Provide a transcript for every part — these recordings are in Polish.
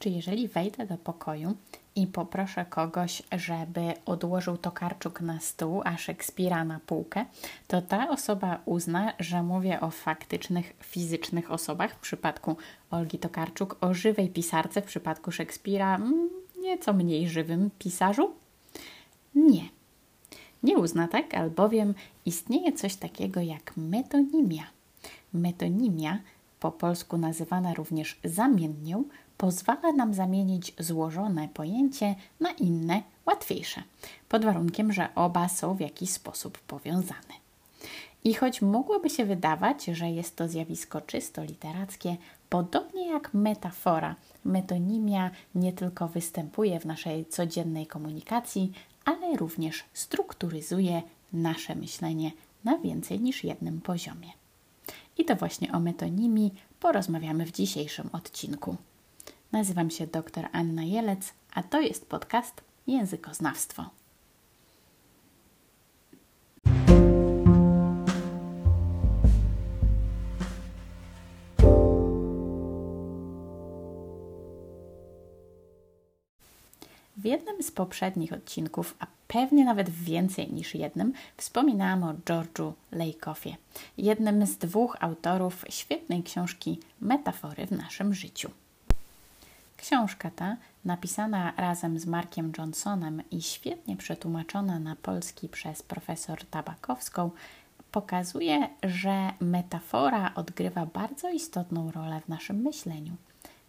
czy jeżeli wejdę do pokoju i poproszę kogoś, żeby odłożył Tokarczuk na stół, a Szekspira na półkę, to ta osoba uzna, że mówię o faktycznych, fizycznych osobach, w przypadku Olgi Tokarczuk, o żywej pisarce, w przypadku Szekspira mm, nieco mniej żywym pisarzu? Nie. Nie uzna tak, albowiem istnieje coś takiego jak metonimia. Metonimia, po polsku nazywana również zamiennią, pozwala nam zamienić złożone pojęcie na inne, łatwiejsze, pod warunkiem, że oba są w jakiś sposób powiązane. I choć mogłoby się wydawać, że jest to zjawisko czysto literackie, podobnie jak metafora, metonimia nie tylko występuje w naszej codziennej komunikacji, ale również strukturyzuje nasze myślenie na więcej niż jednym poziomie. I to właśnie o metonimii porozmawiamy w dzisiejszym odcinku. Nazywam się dr Anna Jelec, a to jest podcast Językoznawstwo. W jednym z poprzednich odcinków, a pewnie nawet więcej niż jednym, wspominałam o George'u Lakoffie, jednym z dwóch autorów świetnej książki Metafory w naszym życiu. Książka ta, napisana razem z Markiem Johnsonem i świetnie przetłumaczona na polski przez profesor Tabakowską, pokazuje, że metafora odgrywa bardzo istotną rolę w naszym myśleniu.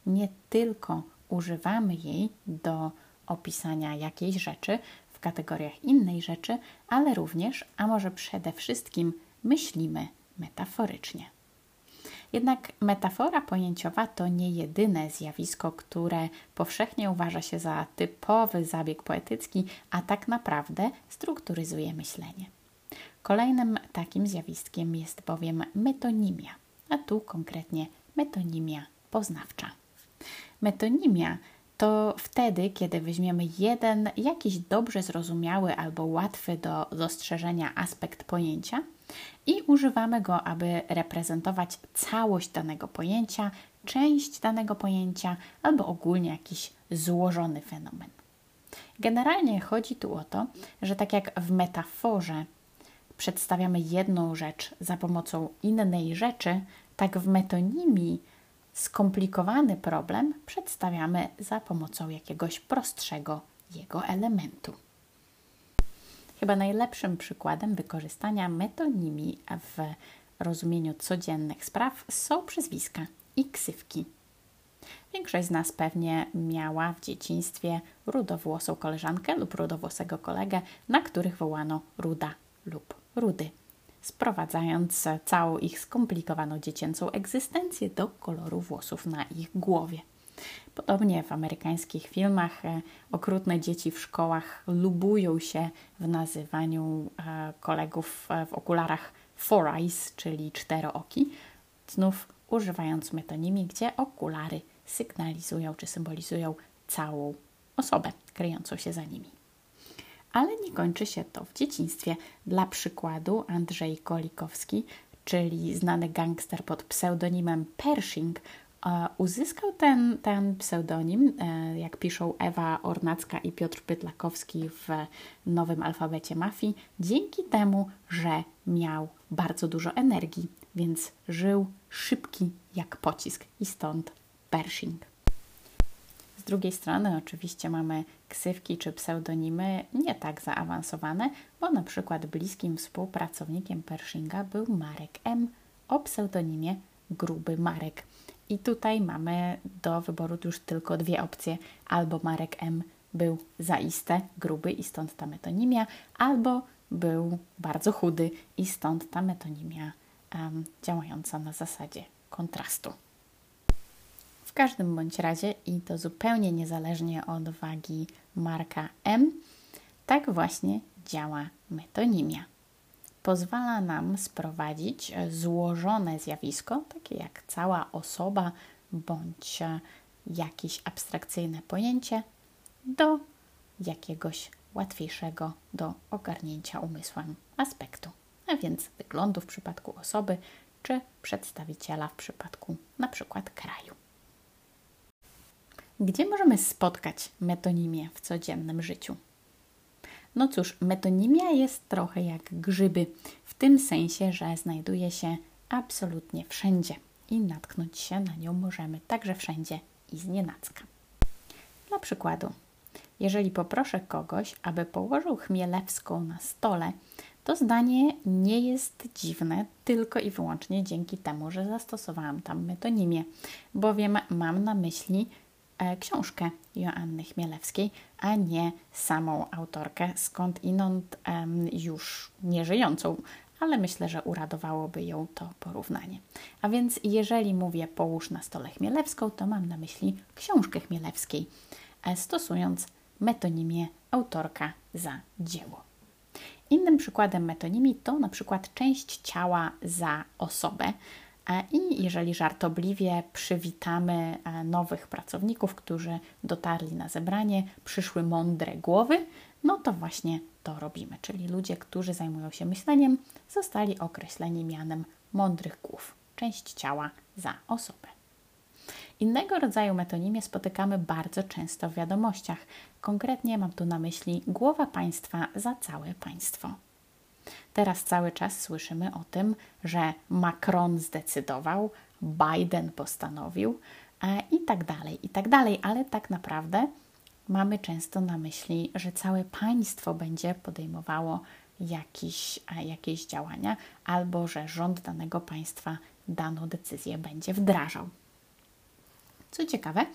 Nie tylko używamy jej do opisania jakiejś rzeczy w kategoriach innej rzeczy, ale również, a może przede wszystkim, myślimy metaforycznie. Jednak metafora pojęciowa to nie jedyne zjawisko, które powszechnie uważa się za typowy zabieg poetycki, a tak naprawdę strukturyzuje myślenie. Kolejnym takim zjawiskiem jest bowiem metonimia, a tu konkretnie metonimia poznawcza. Metonimia to wtedy, kiedy weźmiemy jeden jakiś dobrze zrozumiały albo łatwy do dostrzeżenia aspekt pojęcia i używamy go, aby reprezentować całość danego pojęcia, część danego pojęcia albo ogólnie jakiś złożony fenomen. Generalnie chodzi tu o to, że tak jak w metaforze przedstawiamy jedną rzecz za pomocą innej rzeczy, tak w metonimii skomplikowany problem przedstawiamy za pomocą jakiegoś prostszego jego elementu. Chyba najlepszym przykładem wykorzystania metonimii w rozumieniu codziennych spraw są przyzwiska i ksywki. Większość z nas pewnie miała w dzieciństwie rudowłosą koleżankę lub rudowłosego kolegę, na których wołano ruda lub rudy sprowadzając całą ich skomplikowaną dziecięcą egzystencję do koloru włosów na ich głowie. Podobnie w amerykańskich filmach e, okrutne dzieci w szkołach lubują się w nazywaniu e, kolegów e, w okularach four eyes, czyli czterooki, znów używając metonimii, gdzie okulary sygnalizują czy symbolizują całą osobę kryjącą się za nimi. Ale nie kończy się to w dzieciństwie. Dla przykładu Andrzej Kolikowski, czyli znany gangster pod pseudonimem Pershing, uzyskał ten, ten pseudonim, e, jak piszą Ewa Ornacka i Piotr Pytlakowski w nowym alfabecie mafii, dzięki temu, że miał bardzo dużo energii, więc żył szybki jak pocisk i stąd Pershing. Z drugiej strony oczywiście mamy ksywki czy pseudonimy nie tak zaawansowane, bo na przykład bliskim współpracownikiem Pershinga był Marek M. o pseudonimie Gruby Marek. I tutaj mamy do wyboru już tylko dwie opcje. Albo Marek M. był zaiste gruby i stąd ta metonimia, albo był bardzo chudy i stąd ta metonimia um, działająca na zasadzie kontrastu. W każdym bądź razie, i to zupełnie niezależnie od wagi marka M, tak właśnie działa metonimia. Pozwala nam sprowadzić złożone zjawisko, takie jak cała osoba bądź jakieś abstrakcyjne pojęcie, do jakiegoś łatwiejszego do ogarnięcia umysłem aspektu, a więc wyglądu w przypadku osoby czy przedstawiciela w przypadku na przykład kraju. Gdzie możemy spotkać metonimię w codziennym życiu? No cóż, metonimia jest trochę jak grzyby, w tym sensie, że znajduje się absolutnie wszędzie i natknąć się na nią możemy także wszędzie i z nienacka. Dla przykładu, jeżeli poproszę kogoś, aby położył chmielewską na stole, to zdanie nie jest dziwne tylko i wyłącznie dzięki temu, że zastosowałam tam metonimię, bowiem mam na myśli książkę Joanny Chmielewskiej, a nie samą autorkę, skąd inąd e, już nieżyjącą, ale myślę, że uradowałoby ją to porównanie. A więc jeżeli mówię połóż na stole Chmielewską, to mam na myśli książkę Chmielewskiej, e, stosując metonimię autorka za dzieło. Innym przykładem metonimii to na przykład część ciała za osobę. E, I jeżeli żartobliwie przywitamy e, nowych pracowników, którzy dotarli na zebranie, przyszły mądre głowy, no to właśnie to robimy. Czyli ludzie, którzy zajmują się myśleniem, zostali określeni mianem mądrych głów. Część ciała za osobę. Innego rodzaju metonimię spotykamy bardzo często w wiadomościach. Konkretnie mam tu na myśli głowa państwa za całe państwo. Teraz cały czas słyszymy o tym, że Macron zdecydował, Biden postanowił e, i tak dalej, i tak dalej, ale tak naprawdę mamy często na myśli, że całe państwo będzie podejmowało jakiś, e, jakieś działania albo że rząd danego państwa daną decyzję będzie wdrażał. Co ciekawe,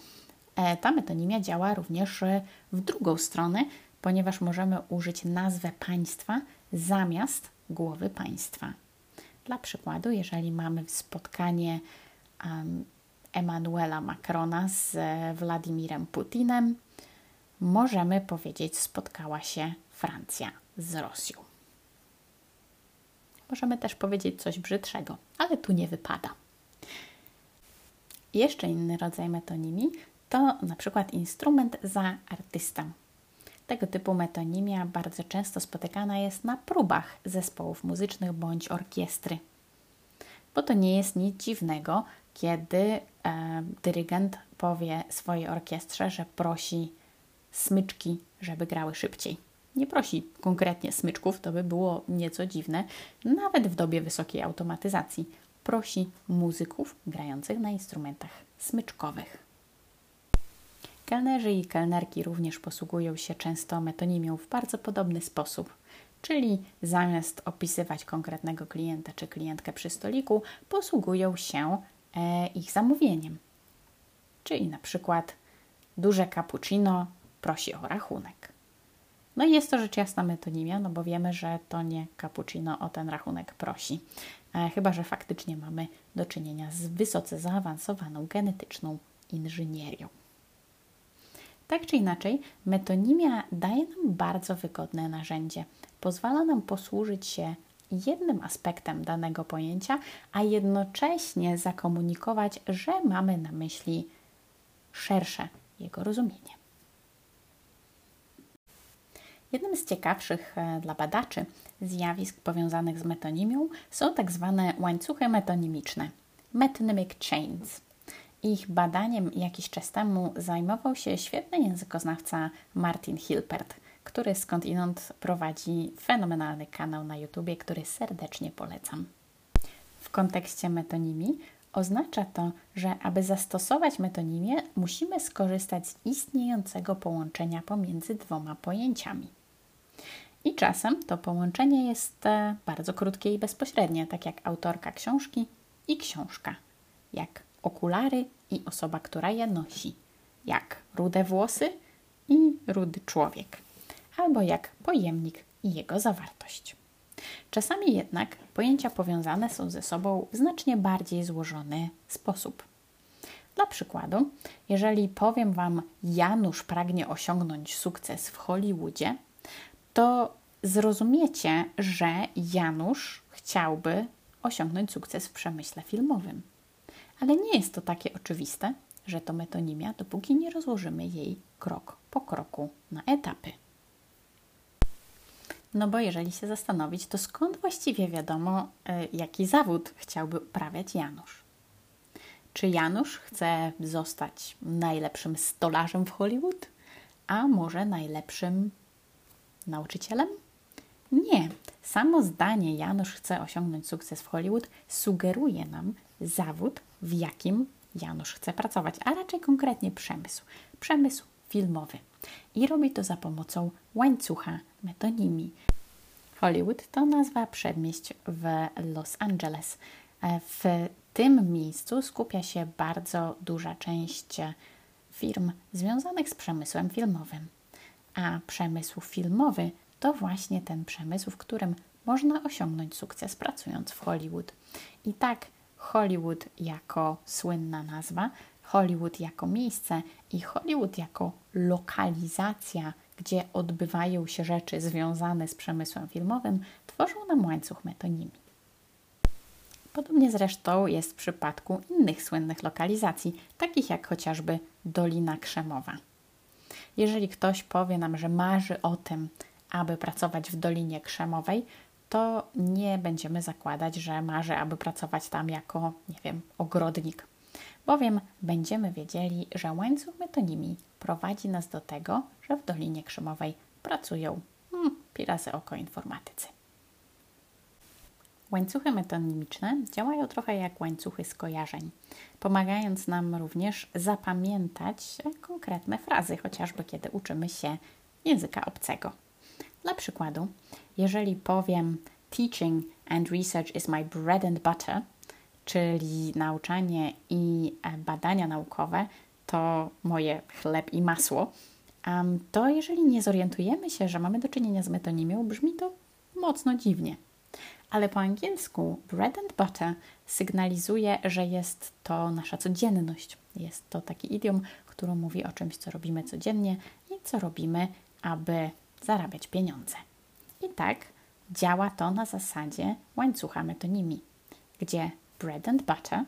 e, ta metonimia działa również w drugą stronę, ponieważ możemy użyć nazwę państwa zamiast głowy państwa. Dla przykładu, jeżeli mamy spotkanie um, Emmanuela Macrona z e, Władimirem Putinem, możemy powiedzieć spotkała się Francja z Rosją. Możemy też powiedzieć coś brzydszego, ale tu nie wypada. Jeszcze inny rodzaj metonimii to na przykład instrument za artystę. Tego typu metonimia bardzo często spotykana jest na próbach zespołów muzycznych bądź orkiestry. Bo to nie jest nic dziwnego, kiedy e, dyrygent powie swojej orkiestrze, że prosi smyczki, żeby grały szybciej. Nie prosi konkretnie smyczków, to by było nieco dziwne, nawet w dobie wysokiej automatyzacji prosi muzyków grających na instrumentach smyczkowych. Kelnerzy i kelnerki również posługują się często metonimią w bardzo podobny sposób, czyli zamiast opisywać konkretnego klienta czy klientkę przy stoliku, posługują się e, ich zamówieniem. Czyli na przykład duże cappuccino prosi o rachunek. No i jest to rzecz jasna metonimia, no bo wiemy, że to nie cappuccino o ten rachunek prosi. E, chyba że faktycznie mamy do czynienia z wysoce zaawansowaną genetyczną inżynierią. Tak czy inaczej, metonimia daje nam bardzo wygodne narzędzie. Pozwala nam posłużyć się jednym aspektem danego pojęcia, a jednocześnie zakomunikować, że mamy na myśli szersze jego rozumienie. Jednym z ciekawszych e, dla badaczy zjawisk powiązanych z metonimią są tak zwane łańcuchy metonimiczne metonymic chains. Ich badaniem jakiś czas temu zajmował się świetny językoznawca Martin Hilpert, który skądinąd prowadzi fenomenalny kanał na YouTube, który serdecznie polecam. W kontekście metonimii oznacza to, że aby zastosować metonimię, musimy skorzystać z istniejącego połączenia pomiędzy dwoma pojęciami. I czasem to połączenie jest e, bardzo krótkie i bezpośrednie, tak jak autorka książki i książka, jak okulary i osoba, która je nosi, jak rude włosy i rudy człowiek, albo jak pojemnik i jego zawartość. Czasami jednak pojęcia powiązane są ze sobą w znacznie bardziej złożony sposób. Dla przykładu, jeżeli powiem Wam, Janusz pragnie osiągnąć sukces w Hollywoodzie, to zrozumiecie, że Janusz chciałby osiągnąć sukces w przemyśle filmowym. Ale nie jest to takie oczywiste, że to metonimia, dopóki nie rozłożymy jej krok po kroku na etapy. No bo jeżeli się zastanowić, to skąd właściwie wiadomo, e, jaki zawód chciałby uprawiać Janusz? Czy Janusz chce zostać najlepszym stolarzem w Hollywood? A może najlepszym nauczycielem? Nie. Samo zdanie Janusz chce osiągnąć sukces w Hollywood sugeruje nam zawód, w jakim Janusz chce pracować, a raczej konkretnie przemysł. Przemysł filmowy. I robi to za pomocą łańcucha metonimii. Hollywood to nazwa przedmieść w Los Angeles. W tym miejscu skupia się bardzo duża część firm związanych z przemysłem filmowym. A przemysł filmowy to właśnie ten przemysł, w którym można osiągnąć sukces pracując w Hollywood. I tak Hollywood jako słynna nazwa, Hollywood jako miejsce i Hollywood jako lokalizacja, gdzie odbywają się rzeczy związane z przemysłem filmowym, tworzą nam łańcuch metonimii. Podobnie zresztą jest w przypadku innych słynnych lokalizacji, takich jak chociażby Dolina Krzemowa. Jeżeli ktoś powie nam, że marzy o tym, aby pracować w Dolinie Krzemowej, to nie będziemy zakładać, że marzy, aby pracować tam jako, nie wiem, ogrodnik, bowiem będziemy wiedzieli, że łańcuch metonimii prowadzi nas do tego, że w Dolinie Krzemowej pracują hmm, pirazy oko informatycy. Łańcuchy metonimiczne działają trochę jak łańcuchy skojarzeń, pomagając nam również zapamiętać konkretne frazy, chociażby kiedy uczymy się języka obcego. Dla przykładu, jeżeli powiem Teaching and research is my bread and butter, czyli nauczanie i e, badania naukowe to moje chleb i masło, to jeżeli nie zorientujemy się, że mamy do czynienia z metonimią, brzmi to mocno dziwnie. Ale po angielsku bread and butter sygnalizuje, że jest to nasza codzienność. Jest to taki idiom, który mówi o czymś, co robimy codziennie i co robimy, aby zarabiać pieniądze. I tak działa to na zasadzie łańcucha metonimii, gdzie bread and butter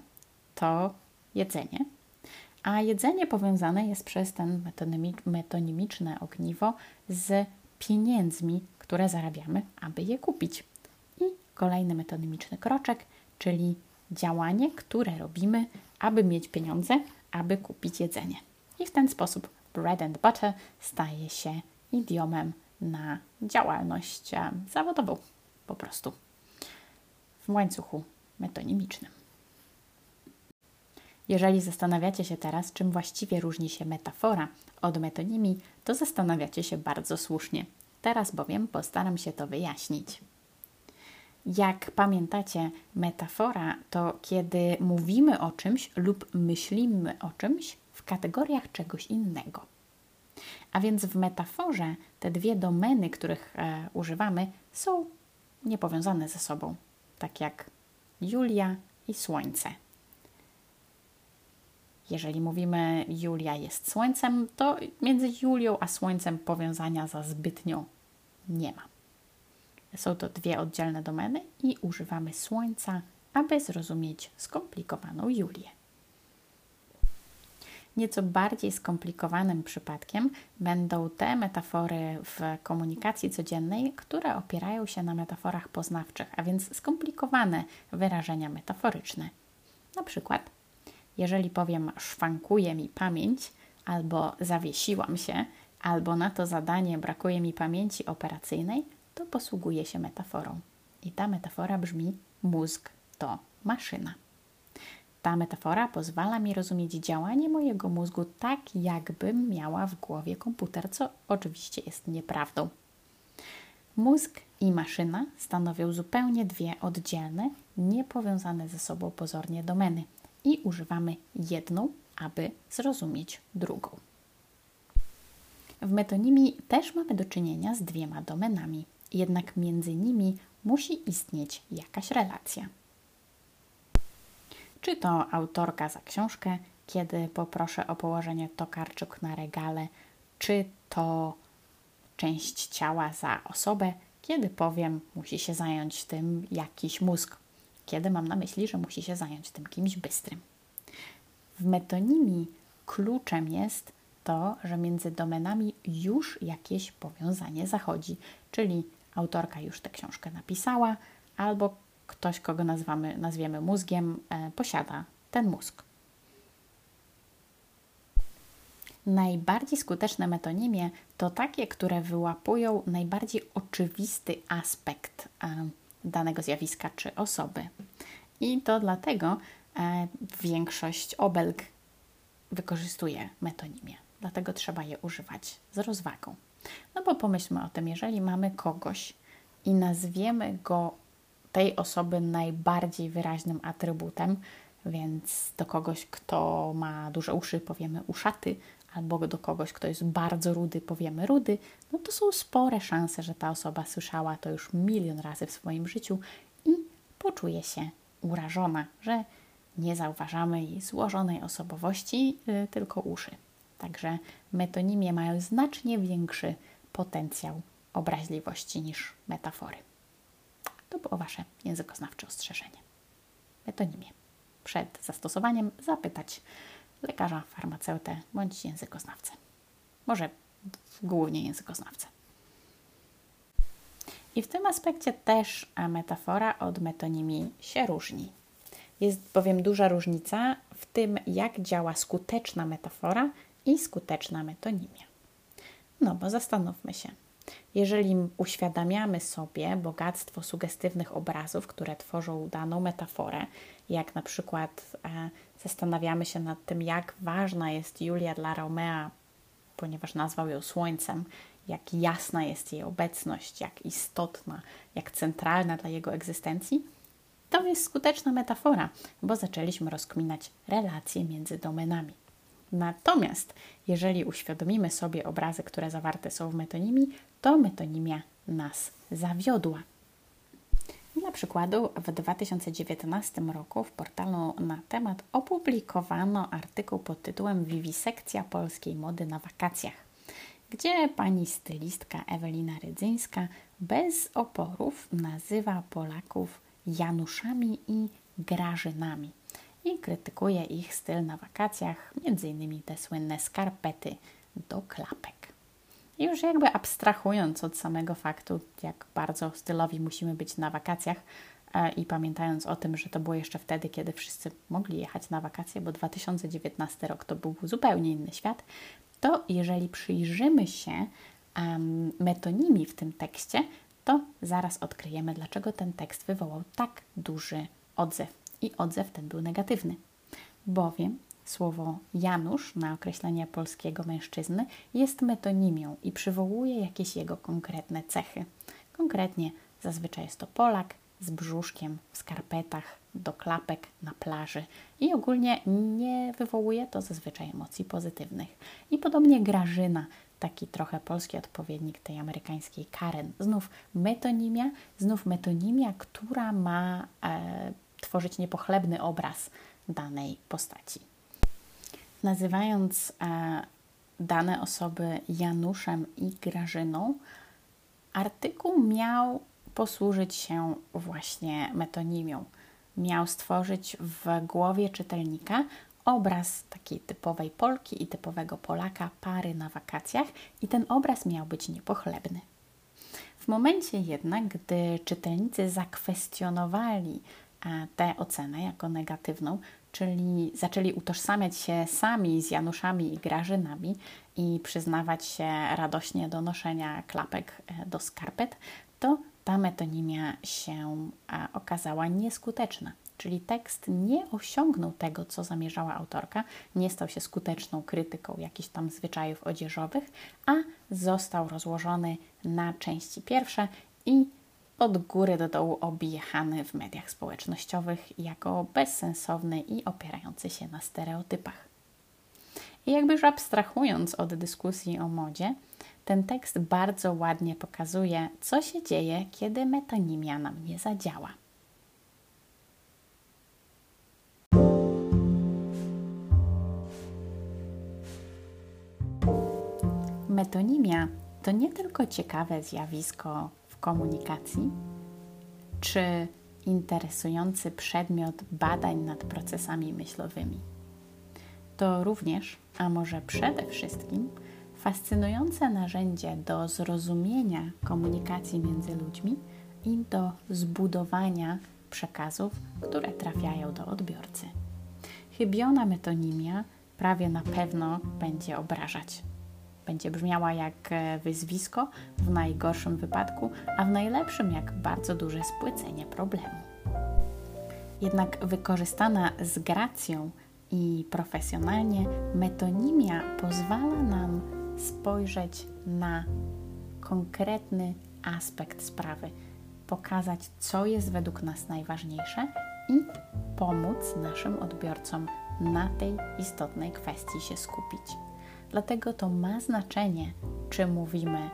to jedzenie, a jedzenie powiązane jest przez ten metonimiczne ogniwo z pieniędzmi, które zarabiamy, aby je kupić. I kolejny metonimiczny kroczek, czyli działanie, które robimy, aby mieć pieniądze, aby kupić jedzenie. I w ten sposób bread and butter staje się idiomem na działalność e, zawodową po prostu w łańcuchu metonimicznym. Jeżeli zastanawiacie się teraz, czym właściwie różni się metafora od metonimii, to zastanawiacie się bardzo słusznie. Teraz bowiem postaram się to wyjaśnić. Jak pamiętacie, metafora to kiedy mówimy o czymś lub myślimy o czymś w kategoriach czegoś innego. A więc w metaforze te dwie domeny, których e, używamy, są niepowiązane ze sobą, tak jak Julia i Słońce. Jeżeli mówimy Julia jest Słońcem, to między Julią a Słońcem powiązania za zbytnio nie ma. Są to dwie oddzielne domeny i używamy Słońca, aby zrozumieć skomplikowaną Julię. Nieco bardziej skomplikowanym przypadkiem będą te metafory w komunikacji codziennej, które opierają się na metaforach poznawczych, a więc skomplikowane wyrażenia metaforyczne. Na przykład, jeżeli powiem szwankuje mi pamięć, albo zawiesiłam się, albo na to zadanie brakuje mi pamięci operacyjnej, to posługuje się metaforą. I ta metafora brzmi: mózg to maszyna. Ta metafora pozwala mi rozumieć działanie mojego mózgu tak, jakbym miała w głowie komputer, co oczywiście jest nieprawdą. Mózg i maszyna stanowią zupełnie dwie oddzielne, niepowiązane ze sobą pozornie domeny i używamy jedną, aby zrozumieć drugą. W metonimii też mamy do czynienia z dwiema domenami, jednak między nimi musi istnieć jakaś relacja. Czy to autorka za książkę, kiedy poproszę o położenie tokarczuk na regale, czy to część ciała za osobę, kiedy powiem, musi się zająć tym jakiś mózg, kiedy mam na myśli, że musi się zająć tym kimś bystrym. W metonimii kluczem jest to, że między domenami już jakieś powiązanie zachodzi, czyli autorka już tę książkę napisała, albo ktoś, kogo nazwamy, nazwiemy mózgiem, e, posiada ten mózg. Najbardziej skuteczne metonimie to takie, które wyłapują najbardziej oczywisty aspekt e, danego zjawiska czy osoby. I to dlatego e, większość obelg wykorzystuje metonimię. Dlatego trzeba je używać z rozwagą. No bo pomyślmy o tym, jeżeli mamy kogoś i nazwiemy go tej osoby najbardziej wyraźnym atrybutem, więc do kogoś, kto ma duże uszy, powiemy uszaty, albo do kogoś, kto jest bardzo rudy, powiemy rudy, no to są spore szanse, że ta osoba słyszała to już milion razy w swoim życiu i poczuje się urażona, że nie zauważamy jej złożonej osobowości, yy, tylko uszy. Także metonimie mają znacznie większy potencjał obraźliwości niż metafory. To było Wasze językoznawcze ostrzeżenie. Metonimie. Przed zastosowaniem zapytać lekarza, farmaceutę bądź językoznawcę. Może głównie językoznawcę. I w tym aspekcie też metafora od metonimii się różni. Jest bowiem duża różnica w tym, jak działa skuteczna metafora i skuteczna metonimia. No bo zastanówmy się. Jeżeli uświadamiamy sobie bogactwo sugestywnych obrazów, które tworzą daną metaforę, jak na przykład e, zastanawiamy się nad tym, jak ważna jest Julia dla Romea, ponieważ nazwał ją słońcem, jak jasna jest jej obecność, jak istotna, jak centralna dla jego egzystencji, to jest skuteczna metafora, bo zaczęliśmy rozkminać relacje między domenami. Natomiast jeżeli uświadomimy sobie obrazy, które zawarte są w metonimii, to metonimia nas zawiodła. Dla przykładu, w 2019 roku w portalu na temat opublikowano artykuł pod tytułem Wiwisekcja polskiej mody na wakacjach, gdzie pani stylistka Ewelina Rydzyńska bez oporów nazywa Polaków Januszami i Grażynami i krytykuje ich styl na wakacjach, innymi te słynne skarpety do klapek. Już jakby abstrahując od samego faktu, jak bardzo stylowi musimy być na wakacjach e, i pamiętając o tym, że to było jeszcze wtedy, kiedy wszyscy mogli jechać na wakacje, bo 2019 rok to był zupełnie inny świat, to jeżeli przyjrzymy się um, w tym tekście, to zaraz odkryjemy, dlaczego ten tekst wywołał tak duży odzew. I odzew ten był negatywny, bowiem Słowo Janusz na określenie polskiego mężczyzny jest metonimią i przywołuje jakieś jego konkretne cechy. Konkretnie zazwyczaj jest to Polak z brzuszkiem w skarpetach do klapek na plaży i ogólnie nie wywołuje to zazwyczaj emocji pozytywnych. I podobnie Grażyna, taki trochę polski odpowiednik tej amerykańskiej Karen. Znów metonimia, znów metonimia, która ma e, tworzyć niepochlebny obraz danej postaci nazywając e, dane osoby Januszem i Grażyną, artykuł miał posłużyć się właśnie metonimią. Miał stworzyć w głowie czytelnika obraz takiej typowej Polki i typowego Polaka, pary na wakacjach, i ten obraz miał być niepochlebny. W momencie jednak, gdy czytelnicy zakwestionowali tę ocenę jako negatywną, czyli zaczęli utożsamiać się sami z Januszami i Grażynami i przyznawać się radośnie do noszenia klapek e, do skarpet, to ta metonimia się e, okazała nieskuteczna. Czyli tekst nie osiągnął tego, co zamierzała autorka, nie stał się skuteczną krytyką jakichś tam zwyczajów odzieżowych, a został rozłożony na części pierwsze i od góry do dołu objechany w mediach społecznościowych jako bezsensowny i opierający się na stereotypach. I jakby już abstrahując od dyskusji o modzie, ten tekst bardzo ładnie pokazuje, co się dzieje, kiedy metonimia nam nie zadziała. Metonimia to nie tylko ciekawe zjawisko komunikacji, czy interesujący przedmiot badań nad procesami myślowymi. To również, a może przede wszystkim, fascynujące narzędzie do zrozumienia komunikacji między ludźmi i do zbudowania przekazów, które trafiają do odbiorcy. Chybiona metonimia prawie na pewno będzie obrażać. Będzie brzmiała jak e, wyzwisko w najgorszym wypadku, a w najlepszym jak bardzo duże spłycenie problemu. Jednak wykorzystana z gracją i profesjonalnie, metonimia pozwala nam spojrzeć na konkretny aspekt sprawy, pokazać, co jest według nas najważniejsze i pomóc naszym odbiorcom na tej istotnej kwestii się skupić. Dlatego to ma znaczenie, czy mówimy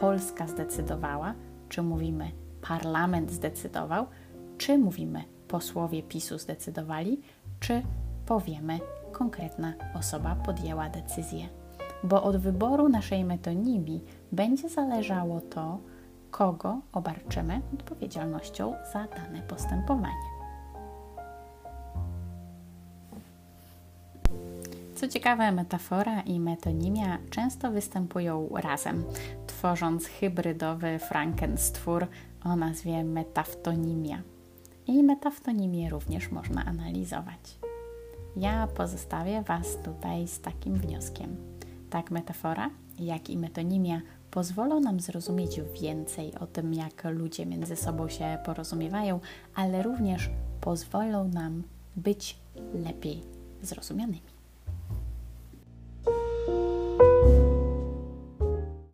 Polska zdecydowała, czy mówimy parlament zdecydował, czy mówimy posłowie PiSu zdecydowali, czy powiemy konkretna osoba podjęła decyzję. Bo od wyboru naszej metonimii będzie zależało to, kogo obarczymy odpowiedzialnością za dane postępowanie. Co ciekawe, metafora i metonimia często występują razem, tworząc hybrydowy frankenstwór o nazwie metaftonimia. I metaftonimię również można analizować. Ja pozostawię Was tutaj z takim wnioskiem. Tak metafora, jak i metonimia pozwolą nam zrozumieć więcej o tym, jak ludzie między sobą się porozumiewają, ale również pozwolą nam być lepiej zrozumianymi.